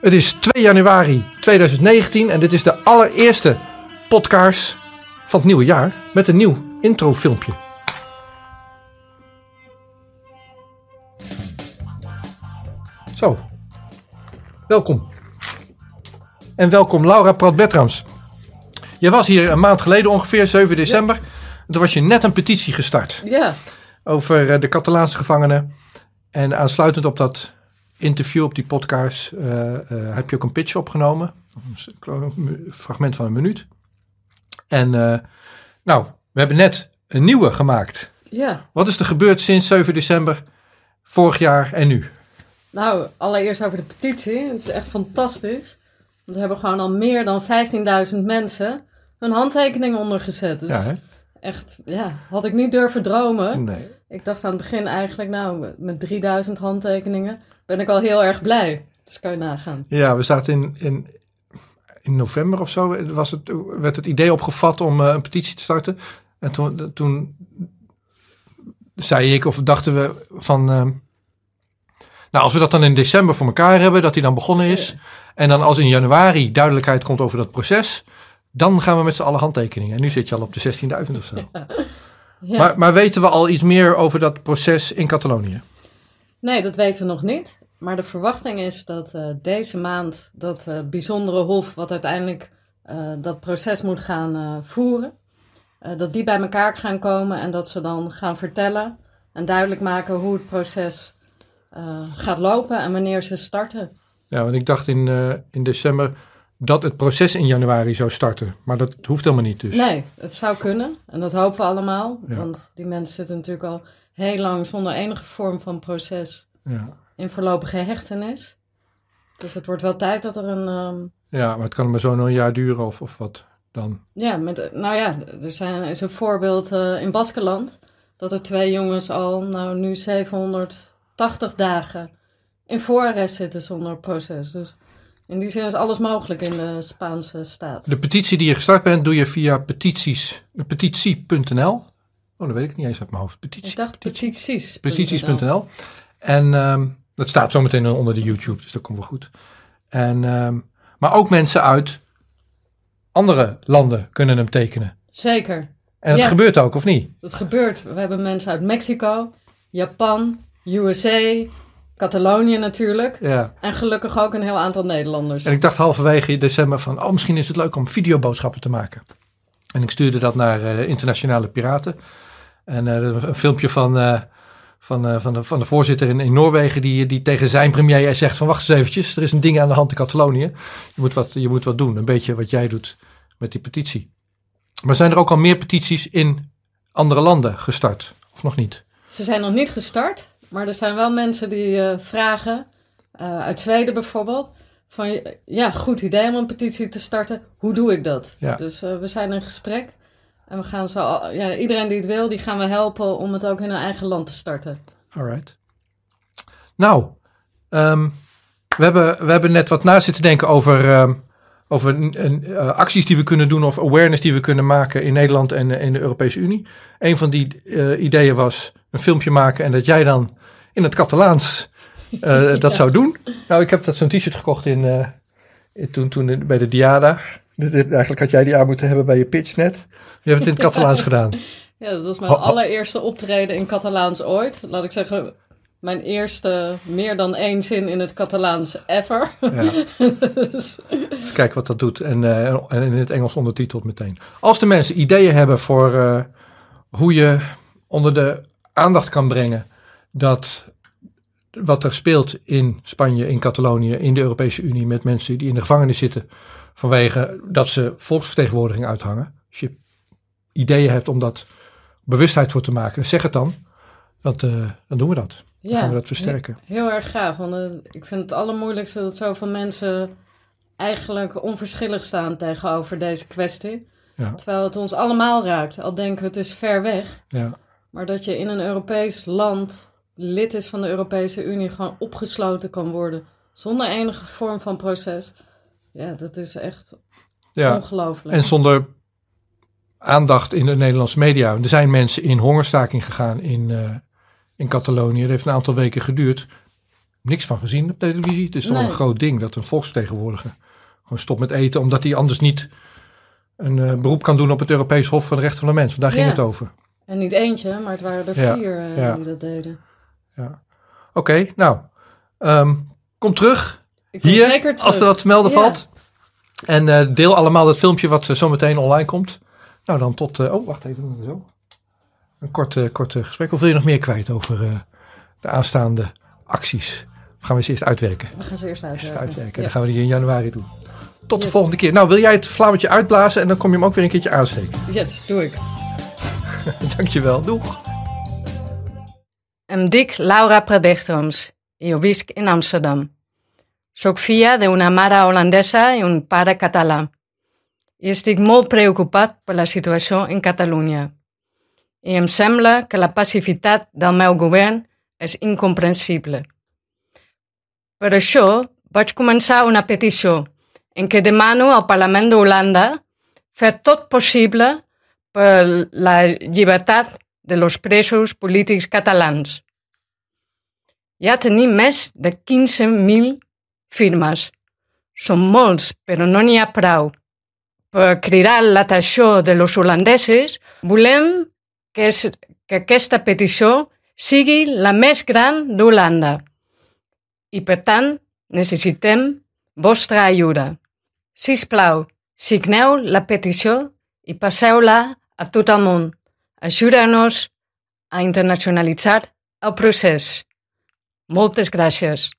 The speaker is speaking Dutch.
Het is 2 januari 2019 en dit is de allereerste podcast van het nieuwe jaar met een nieuw introfilmpje. Zo, welkom. En welkom Laura Prat-Bertrams. Je was hier een maand geleden ongeveer, 7 december. Toen was je net een petitie gestart Ja, over eh, de Catalaanse gevangenen. En aansluitend op dat interview, op die podcast, eh, eh, heb je ook een pitch opgenomen. Een fragment van een minuut. En eh, nou, we hebben net een nieuwe gemaakt. ja. Wat is er gebeurd sinds 7 december vorig jaar en nu? Nou, allereerst over de petitie. Het is echt fantastisch. Want we hebben gewoon al meer dan 15.000 mensen hun handtekening ondergezet. Dus Ja, hè? echt, ja, had ik niet durven dromen. Nee. Ik dacht aan het begin eigenlijk, nou, met 3000 handtekeningen ben ik al heel erg blij. Dus kan je nagaan. Ja, we zaten in, in, in november of zo, was het, werd het idee opgevat om eh, een petitie te starten. En toen, toen zei ik, of dachten we van, ehm, nou als we dat dan in december voor elkaar hebben, dat die dan begonnen is. En dan als in januari duidelijkheid komt over dat proces, dan gaan we met z'n allen handtekeningen. En nu zit je al op de 16.000 of zo. Ja. Maar, maar weten we al iets meer over dat proces in Catalonië? Nee, dat weten we nog niet. Maar de verwachting is dat eh, deze maand dat eh, bijzondere hof, wat uiteindelijk eh, dat proces moet gaan voeren, dat die bij elkaar gaan komen en dat ze dan gaan vertellen en duidelijk maken hoe het proces gaat lopen en wanneer ze starten. Ja, want ik dacht in, in december dat het proces in januari zou starten. Maar dat hoeft helemaal niet dus. Nee, het zou kunnen en dat hopen we allemaal, Ja. want die mensen zitten natuurlijk al heel lang zonder enige vorm van proces Ja. in voorlopige hechtenis. Dus het wordt wel tijd dat er een ehm, ja, maar het kan maar zo nog een jaar duren of, of wat dan. Ja, met, nou ja, er zijn, is een voorbeeld eh, in Baskeland. Dat er twee jongens al, nou nu 780 dagen in voorarrest zitten zonder proces. Dus in die zin is alles mogelijk in de Spaanse staat. De petitie die je gestart bent, doe je via petities, petitie.nl. Oh, dat weet ik niet eens uit mijn hoofd. Petitie, Ik dacht petities. petities.nl. En ehm, dat staat zometeen onder de YouTube, dus dat komt wel goed. En, ehm, maar ook mensen uit andere landen kunnen hem tekenen. Zeker, En dat Ja. gebeurt ook, of niet? dat gebeurt. We hebben mensen uit Mexico, Japan, USA, Catalonië natuurlijk. Ja. En gelukkig ook een heel aantal Nederlanders. En ik dacht halverwege december van, oh, misschien is het leuk om videoboodschappen te maken. En ik stuurde dat naar eh, Internationale Piraten. En eh, een filmpje van, eh, van, van, de, van de voorzitter in, in Noorwegen, die, die tegen zijn premier zegt van, wacht eens eventjes, er is een ding aan de hand in Catalonië. Je moet, wat, je moet wat doen, een beetje wat jij doet met die petitie. Maar zijn er ook al meer petities in andere landen gestart, of nog niet? Ze zijn nog niet gestart, maar er zijn wel mensen die eh, vragen, eh, uit Zweden bijvoorbeeld, van ja, goed idee om een petitie te starten. Hoe doe ik dat? Ja. Dus eh, we zijn in gesprek en we gaan zo, ja, iedereen die het wil, die gaan we helpen om het ook in hun eigen land te starten. Alright. Nou, ehm, we, hebben, we hebben net wat na zitten denken over, ehm, over een- een, acties die we kunnen doen of awareness die we kunnen maken in Nederland en in de Europese Unie. Een van die ideeën was een filmpje maken en dat jij dan in het Catalaans eh, dat zou doen. Nou, ik heb dat zo'n t-shirt gekocht in, eh, in- toen, toen in- bij de Diada. Eigenlijk had jij die aan moeten hebben bij je pitch net. Je hebt het in het Catalaans gedaan. Ja, dat was mijn Ho- ho- allereerste optreden in Catalaans ooit. Laat ik zeggen, mijn eerste meer dan één zin in het Catalaans ever. Ja. dus, kijken wat dat doet. En, eh, en in het Engels ondertiteld meteen. Als de mensen ideeën hebben voor eh, hoe je onder de aandacht kan brengen dat wat er speelt in Spanje, in Catalonië, in de Europese Unie met mensen die in de gevangenis zitten vanwege dat ze volksvertegenwoordiging uithangen. Als je ideeën hebt om dat bewustheid voor te maken, zeg het dan. Want eh, dan doen we dat. Dan ja, gaan we dat versterken. Heel erg graag, want eh, ik vind het allermoeilijkste dat zoveel mensen eigenlijk onverschillig staan tegenover deze kwestie. Ja. Terwijl het ons allemaal raakt, al denken we het is ver weg. Ja. Maar dat je in een Europees land lid is van de Europese Unie gewoon opgesloten kan worden zonder enige vorm van proces. Ja, dat is echt Ja. ongelooflijk. En zonder aandacht in de Nederlandse media. Er zijn mensen in hongerstaking gegaan in, eh, in Catalonië. Dat heeft een aantal weken geduurd. niks van gezien op televisie. Het is toch Nee. een groot ding dat een volksvertegenwoordiger gewoon stopt met eten, omdat hij anders niet een eh, beroep kan doen op het Europees Hof van de Rechten van de Mens. Want daar ging Ja. het over. En niet eentje, maar het waren er Ja, vier eh, ja. die dat deden. Ja. Oké, nou, ehm, kom terug Ik kom hier terug. als er wat te melden Ja. valt. En eh, deel allemaal dat filmpje wat eh, zo meteen online komt. Nou, dan tot. oh, wacht even. Zo. Een kort, kort gesprek. Of wil je nog meer kwijt over de aanstaande acties? Of gaan we ze eerst uitwerken? We gaan ze eerst Eerst uitwerken. Ja. Dan gaan we die in januari doen. Tot de volgende keer. Nou, wil jij het vlammetje uitblazen en dan kom je hem ook weer een keertje aansteken. Yes, doe ik. Dankjewel. Doeg. Em dic Laura Predestroms i jo visc en Amsterdam. Soc filla d'una mare holandesa i un pare català. I estic molt preocupat per la situació en Catalunya. I em sembla que la pacifitat del meu govern és incomprensible. Per això vaig començar una petició en què demano al Parlament d'Holanda fer tot possible per la llibertat de los presos polítics catalans. Ja tenim més de 15.000 firmes. Són molts, però no n'hi ha prou. Per cridar l'atenció de los holandesos, volem que, és, que aquesta petició sigui la més gran d'Holanda. I, per tant, necessitem vostra ajuda. Si plau, signeu la petició i passeu-la a tot el món. Ajuda-nos a internacionalitzar el procés. Moltes gràcies.